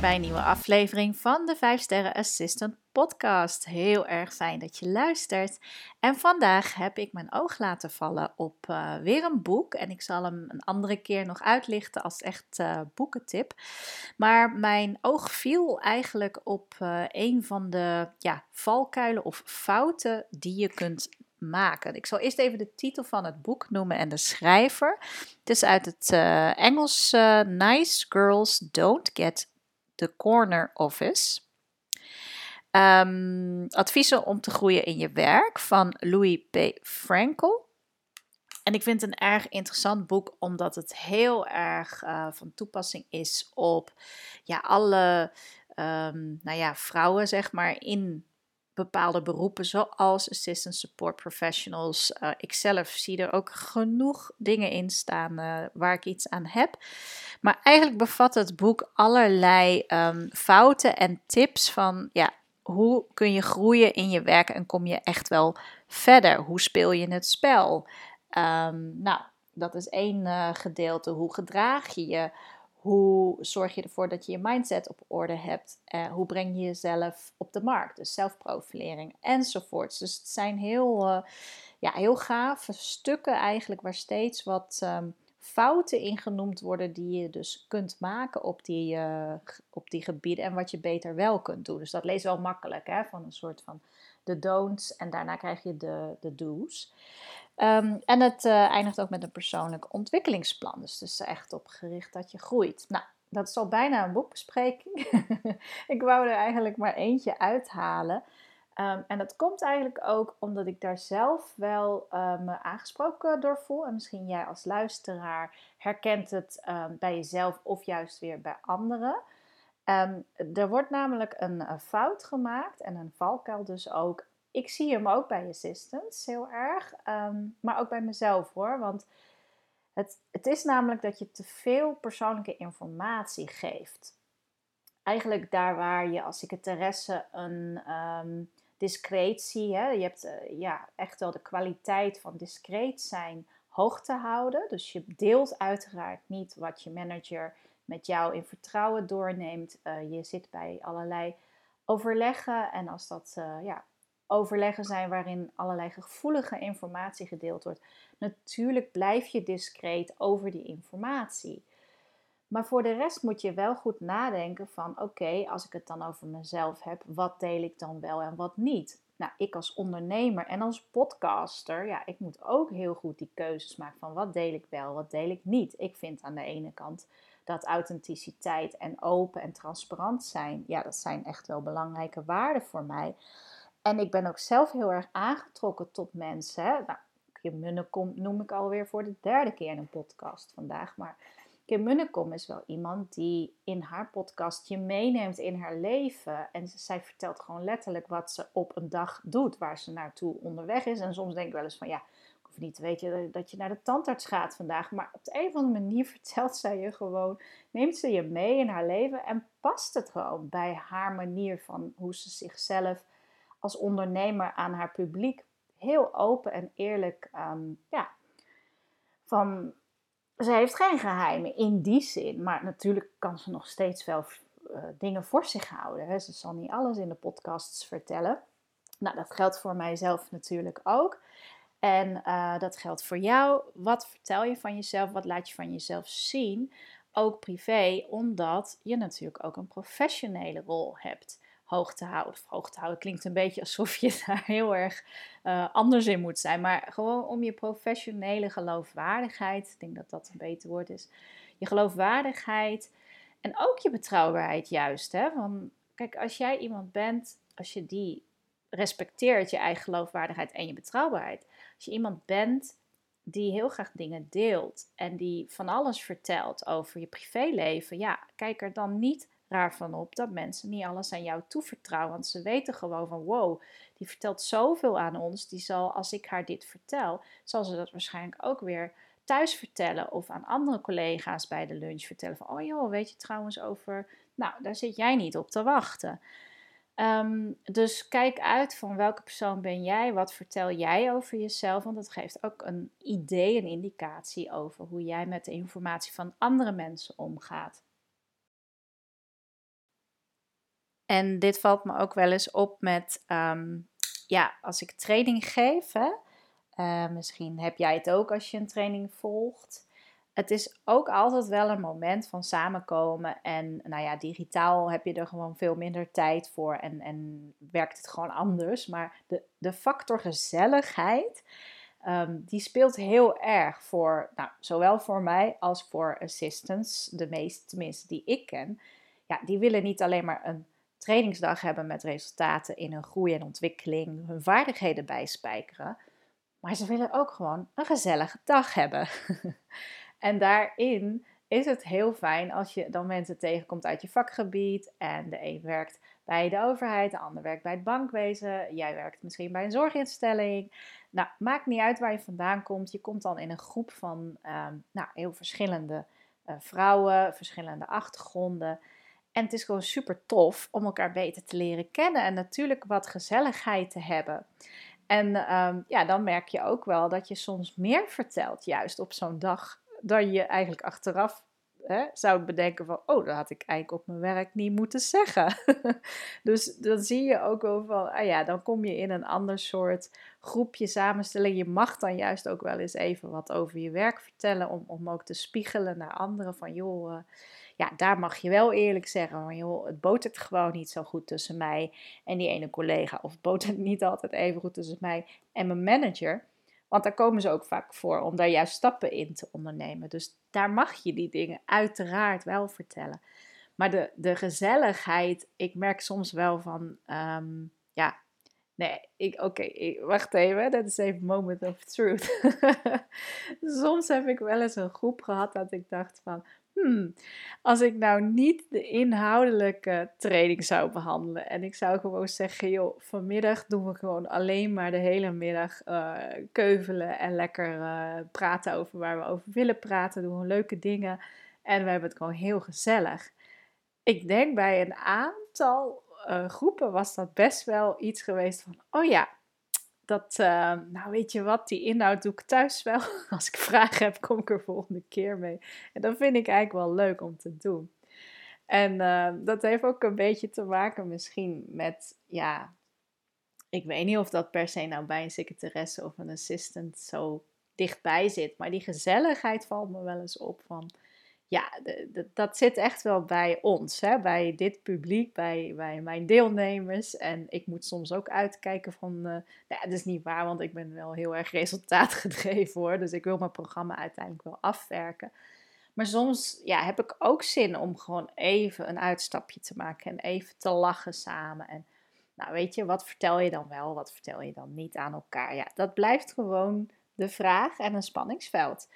bij een nieuwe aflevering van de 5 Sterren Assistant Podcast. Heel erg fijn dat je luistert. En vandaag heb ik mijn oog laten vallen op uh, weer een boek. En ik zal hem een andere keer nog uitlichten als echt uh, boekentip. Maar mijn oog viel eigenlijk op uh, een van de ja, valkuilen of fouten die je kunt maken. Ik zal eerst even de titel van het boek noemen en de schrijver. Het is uit het uh, Engels Nice Girls Don't Get the Corner Office. Um, adviezen om te groeien in je werk van Louis P. Frankel. En ik vind het een erg interessant boek, omdat het heel erg uh, van toepassing is op ja, alle um, nou ja, vrouwen, zeg maar, in bepaalde beroepen, zoals assistant support professionals. Uh, ik zelf zie er ook genoeg dingen in staan uh, waar ik iets aan heb. Maar eigenlijk bevat het boek allerlei um, fouten en tips van ja, hoe kun je groeien in je werk en kom je echt wel verder? Hoe speel je het spel? Um, nou, dat is één uh, gedeelte. Hoe gedraag je je? Hoe zorg je ervoor dat je je mindset op orde hebt? Hoe breng je jezelf op de markt? Dus zelfprofilering enzovoorts. Dus het zijn heel, uh, ja, heel gave stukken eigenlijk waar steeds wat um, fouten in genoemd worden die je dus kunt maken op die, uh, op die gebieden en wat je beter wel kunt doen. Dus dat leest wel makkelijk, hè? van een soort van de don'ts en daarna krijg je de, de do's. Um, en het uh, eindigt ook met een persoonlijk ontwikkelingsplan. Dus het is echt op gericht dat je groeit. Nou, dat is al bijna een boekbespreking. ik wou er eigenlijk maar eentje uithalen. Um, en dat komt eigenlijk ook omdat ik daar zelf wel uh, me aangesproken door voel. En misschien jij als luisteraar herkent het bij jezelf of juist weer bij anderen. Er wordt namelijk een, fout gemaakt en een valkuil dus ook. Ik zie hem ook bij assistants heel erg, maar ook bij mezelf hoor. Want het, het is namelijk dat je te veel persoonlijke informatie geeft. Eigenlijk daar waar je als secretaresse een discretie. Hè? Je hebt uh, ja, echt wel de kwaliteit van discreet zijn hoog te houden. Dus je deelt uiteraard niet wat je manager met jou in vertrouwen doorneemt. Uh, je zit bij allerlei overleggen. En als dat uh, ja, overleggen zijn waarin allerlei gevoelige informatie gedeeld wordt, natuurlijk blijf je discreet over die informatie. Maar voor de rest moet je wel goed nadenken van oké, als ik het dan over mezelf heb, wat deel ik dan wel en wat niet? Nou, ik als ondernemer en als podcaster, ja, ik moet ook heel goed die keuzes maken van wat deel ik wel, wat deel ik niet. Ik vind aan de ene kant dat authenticiteit en open en transparant zijn, ja, dat zijn echt wel belangrijke waarden voor mij. En ik ben ook zelf heel erg aangetrokken tot mensen. Nou, Kim Munnekom noem ik alweer voor de derde keer in een podcast vandaag, maar Kim Munnekom is wel iemand die in haar podcast je meeneemt in haar leven. En zij vertelt gewoon letterlijk wat ze op een dag doet, waar ze naartoe onderweg is. En soms denk ik wel eens van ja, ik hoef niet te weten dat je naar de tandarts gaat vandaag. Maar op de een of andere manier vertelt zij je gewoon, neemt ze je mee in haar leven en past het gewoon bij haar manier van hoe ze zichzelf als ondernemer aan haar publiek heel open en eerlijk um, ja, van ze heeft geen geheimen in die zin. Maar natuurlijk kan ze nog steeds wel uh, dingen voor zich houden. Hè. Ze zal niet alles in de podcasts vertellen. Nou, dat geldt voor mijzelf natuurlijk ook. En uh, dat geldt voor jou. Wat vertel je van jezelf? Wat laat je van jezelf zien? Ook privé, omdat je natuurlijk ook een professionele rol hebt hoog te houden. Of hoog te houden klinkt een beetje alsof je daar heel erg uh, anders in moet zijn. Maar gewoon om je professionele geloofwaardigheid, ik denk dat dat een beter woord is. Je geloofwaardigheid en ook je betrouwbaarheid juist. Hè? Van, kijk, als jij iemand bent, als je die respecteert, je eigen geloofwaardigheid en je betrouwbaarheid. Als je iemand bent die heel graag dingen deelt en die van alles vertelt over je privéleven, ja, kijk er dan niet raar van op dat mensen niet alles aan jou toevertrouwen. Want ze weten gewoon van wow, die vertelt zoveel aan ons. Die zal, als ik haar dit vertel, zal ze dat waarschijnlijk ook weer thuis vertellen. Of aan andere collega's bij de lunch vertellen. Van oh joh, weet je trouwens over. Nou, daar zit jij niet op te wachten. Um, dus kijk uit van welke persoon ben jij, wat vertel jij over jezelf, want dat geeft ook een idee, een indicatie over hoe jij met de informatie van andere mensen omgaat. En dit valt me ook wel eens op met, ehm, ja, als ik training geef. Uh, misschien heb jij het ook als je een training volgt. Het is ook altijd wel een moment van samenkomen. En nou ja, digitaal heb je er gewoon veel minder tijd voor en, en werkt het gewoon anders. Maar de, de factor gezelligheid, um, die speelt heel erg voor, nou, zowel voor mij als voor assistants, de meeste tenminste die ik ken. Ja, die willen niet alleen maar een trainingsdag hebben met resultaten in hun groei en ontwikkeling, hun vaardigheden bijspijkeren. Maar ze willen ook gewoon een gezellige dag hebben. en daarin is het heel fijn als je dan mensen tegenkomt uit je vakgebied. En de een werkt bij de overheid, de ander werkt bij het bankwezen. Jij werkt misschien bij een zorginstelling. Nou, maakt niet uit waar je vandaan komt. Je komt dan in een groep van ehm, nou, heel verschillende uh, vrouwen, verschillende achtergronden. En het is gewoon super tof om elkaar beter te leren kennen en natuurlijk wat gezelligheid te hebben. En um, ja, dan merk je ook wel dat je soms meer vertelt, juist op zo'n dag, dan je eigenlijk achteraf hè, zou bedenken van, oh, dat had ik eigenlijk op mijn werk niet moeten zeggen. dus dan zie je ook wel van, ah ja, dan kom je in een ander soort groepje samenstelling. Je mag dan juist ook wel eens even wat over je werk vertellen, om, om ook te spiegelen naar anderen van, joh... Uh, ja, daar mag je wel eerlijk zeggen, maar joh, het botert gewoon niet zo goed tussen mij en die ene collega. Of het botert niet altijd even goed tussen mij en mijn manager. Want daar komen ze ook vaak voor om daar juist stappen in te ondernemen. Dus daar mag je die dingen uiteraard wel vertellen. Maar de, de gezelligheid, ik merk soms wel van, ehm, ja, nee, ik, oké, wacht even, dat is even moment of truth. soms heb ik wel eens een groep gehad dat ik dacht van, hmm, als ik nou niet de inhoudelijke training zou behandelen en ik zou gewoon zeggen, joh, vanmiddag doen we gewoon alleen maar de hele middag uh, keuvelen en lekker uh, praten over waar we over willen praten, doen we leuke dingen en we hebben het gewoon heel gezellig. Ik denk bij een aantal uh, groepen was dat best wel iets geweest van, oh ja, dat, uh, nou weet je wat, die inhoud doe ik thuis wel. Als ik vragen heb, kom ik er volgende keer mee. En dat vind ik eigenlijk wel leuk om te doen. En uh, dat heeft ook een beetje te maken misschien met, ja, ik weet niet of dat per se nou bij een secretaresse of een assistant zo dichtbij zit. Maar die gezelligheid valt me wel eens op van ja, dat zit echt wel bij ons, hè? bij dit publiek, bij, bij mijn deelnemers. En ik moet soms ook uitkijken van, uh, nou dat is niet waar, want ik ben wel heel erg resultaatgedreven hoor. Dus ik wil mijn programma uiteindelijk wel afwerken. Maar soms ja, heb ik ook zin om gewoon even een uitstapje te maken en even te lachen samen. En nou weet je, wat vertel je dan wel, wat vertel je dan niet aan elkaar? Ja, dat blijft gewoon de vraag en een spanningsveld.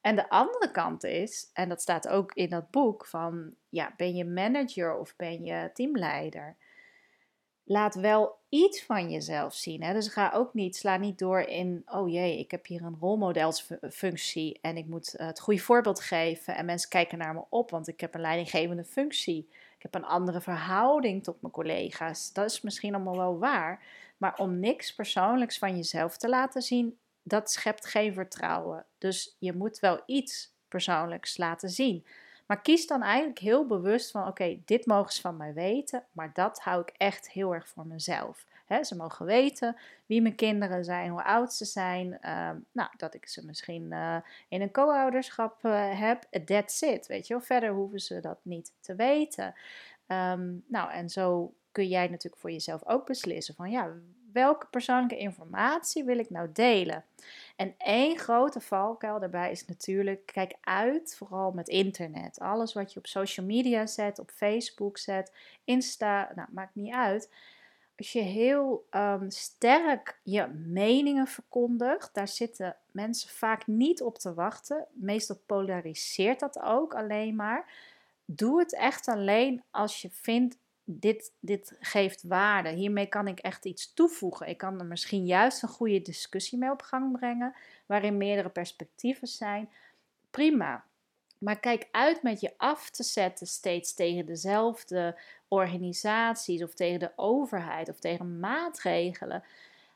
En de andere kant is, en dat staat ook in dat boek, van ja, ben je manager of ben je teamleider? Laat wel iets van jezelf zien. Hè? Dus ga ook niet, sla niet door in, oh jee, ik heb hier een rolmodelsfunctie en ik moet het goede voorbeeld geven en mensen kijken naar me op, want ik heb een leidinggevende functie. Ik heb een andere verhouding tot mijn collega's. Dat is misschien allemaal wel waar. Maar om niks persoonlijks van jezelf te laten zien, dat schept geen vertrouwen. Dus je moet wel iets persoonlijks laten zien. Maar kies dan eigenlijk heel bewust van: oké, dit mogen ze van mij weten, maar dat hou ik echt heel erg voor mezelf. ze mogen weten wie mijn kinderen zijn, hoe oud ze zijn. Ehm, nou, dat ik ze misschien uh, in een co-ouderschap uh, heb. That's it, weet je wel. Verder hoeven ze dat niet te weten. Ehm, nou, en zo kun jij natuurlijk voor jezelf ook beslissen van ja, welke persoonlijke informatie wil ik nou delen? En één grote valkuil daarbij is natuurlijk, kijk uit, vooral met internet. Alles wat je op social media zet, op Facebook zet, Insta, nou maakt niet uit. Als je heel um, sterk je meningen verkondigt, daar zitten mensen vaak niet op te wachten. Meestal polariseert dat ook alleen maar. Doe het echt alleen als je vindt dit, dit geeft waarde. Hiermee kan ik echt iets toevoegen. Ik kan er misschien juist een goede discussie mee op gang brengen, waarin meerdere perspectieven zijn. Prima. Maar kijk uit met je af te zetten steeds tegen dezelfde organisaties of tegen de overheid of tegen maatregelen.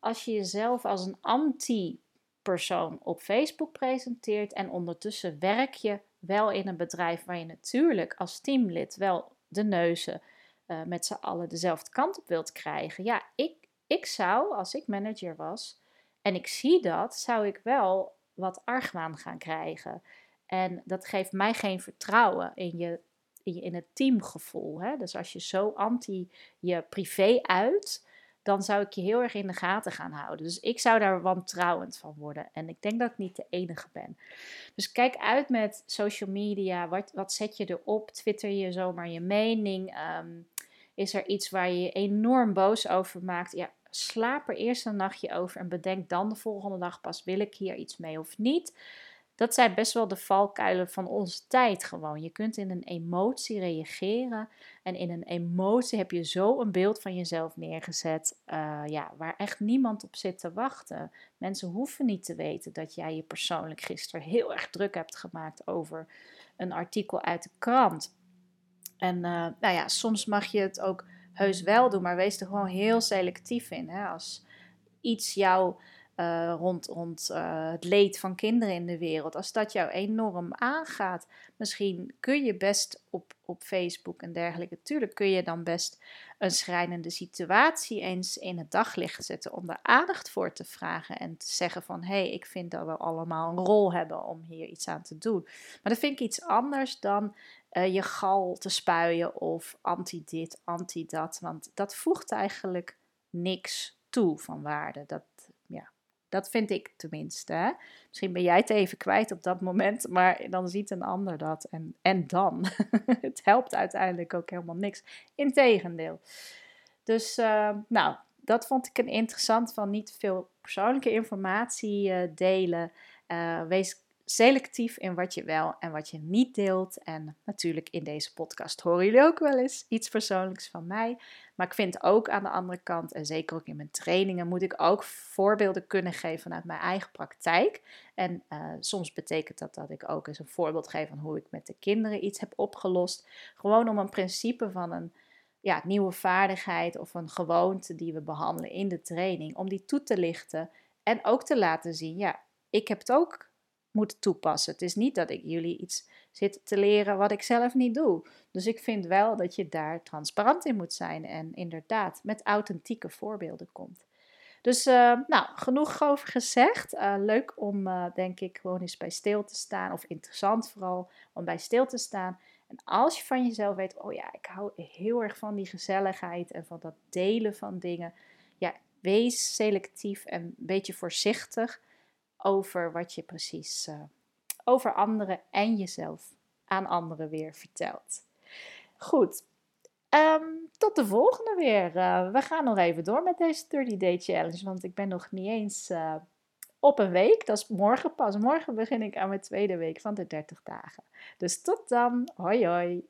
Als je jezelf als een anti-persoon op Facebook presenteert en ondertussen werk je wel in een bedrijf waar je natuurlijk als teamlid wel de neuzen uh, met z'n allen dezelfde kant op wilt krijgen. Ja, ik, ik zou, als ik manager was en ik zie dat, zou ik wel wat argwaan gaan krijgen. En dat geeft mij geen vertrouwen in, je, in, je, in het teamgevoel. Hè? Dus als je zo anti je privé uit, dan zou ik je heel erg in de gaten gaan houden. Dus ik zou daar wantrouwend van worden. En ik denk dat ik niet de enige ben. Dus kijk uit met social media. Wat, wat zet je erop? Twitter je zomaar je mening? Ehm, is er iets waar je je enorm boos over maakt? Ja, slaap er eerst een nachtje over en bedenk dan de volgende dag pas: wil ik hier iets mee of niet? dat zijn best wel de valkuilen van onze tijd gewoon. Je kunt in een emotie reageren en in een emotie heb je zo een beeld van jezelf neergezet, uh, ja, waar echt niemand op zit te wachten. Mensen hoeven niet te weten dat jij je persoonlijk gisteren heel erg druk hebt gemaakt over een artikel uit de krant. En uh, nou ja, soms mag je het ook heus wel doen, maar wees er gewoon heel selectief in. Hè? Als iets jou uh, rond, rond uh, het leed van kinderen in de wereld. Als dat jou enorm aangaat, misschien kun je best op, op Facebook en dergelijke, natuurlijk kun je dan best een schrijnende situatie eens in het daglicht zetten om daar aandacht voor te vragen en te zeggen van hé, hey, ik vind dat we allemaal een rol hebben om hier iets aan te doen. Maar dat vind ik iets anders dan uh, je gal te spuien of anti dit, anti dat, want dat voegt eigenlijk niks toe van waarde. Dat, dat vind ik tenminste. Misschien ben jij het even kwijt op dat moment, maar dan ziet een ander dat. En, en dan. het helpt uiteindelijk ook helemaal niks. Integendeel. Dus, uh, nou, dat vond ik een interessant van niet veel persoonlijke informatie uh, delen. Uh, wees selectief in wat je wel en wat je niet deelt. En natuurlijk in deze podcast horen jullie ook wel eens iets persoonlijks van mij. Maar ik vind ook aan de andere kant, en zeker ook in mijn trainingen, moet ik ook voorbeelden kunnen geven vanuit mijn eigen praktijk. En uh, soms betekent dat dat ik ook eens een voorbeeld geef van hoe ik met de kinderen iets heb opgelost. Gewoon om een principe van een ja, nieuwe vaardigheid of een gewoonte die we behandelen in de training, om die toe te lichten en ook te laten zien, ja, ik heb het ook moet toepassen. Het is niet dat ik jullie iets zit te leren wat ik zelf niet doe. Dus ik vind wel dat je daar transparant in moet zijn en inderdaad met authentieke voorbeelden komt. Dus uh, nou, genoeg over gezegd. Uh, leuk om, uh, denk ik, gewoon eens bij stil te staan. Of interessant vooral om bij stil te staan. En als je van jezelf weet, oh ja, ik hou heel erg van die gezelligheid en van dat delen van dingen. Ja, wees selectief en een beetje voorzichtig over wat je precies uh, over anderen en jezelf aan anderen weer vertelt. Goed, um, tot de volgende weer. Uh, we gaan nog even door met deze 30 Day Challenge, want ik ben nog niet eens uh, op een week. Dat is morgen pas. Morgen begin ik aan mijn tweede week van de 30 dagen. Dus tot dan. Hoi hoi.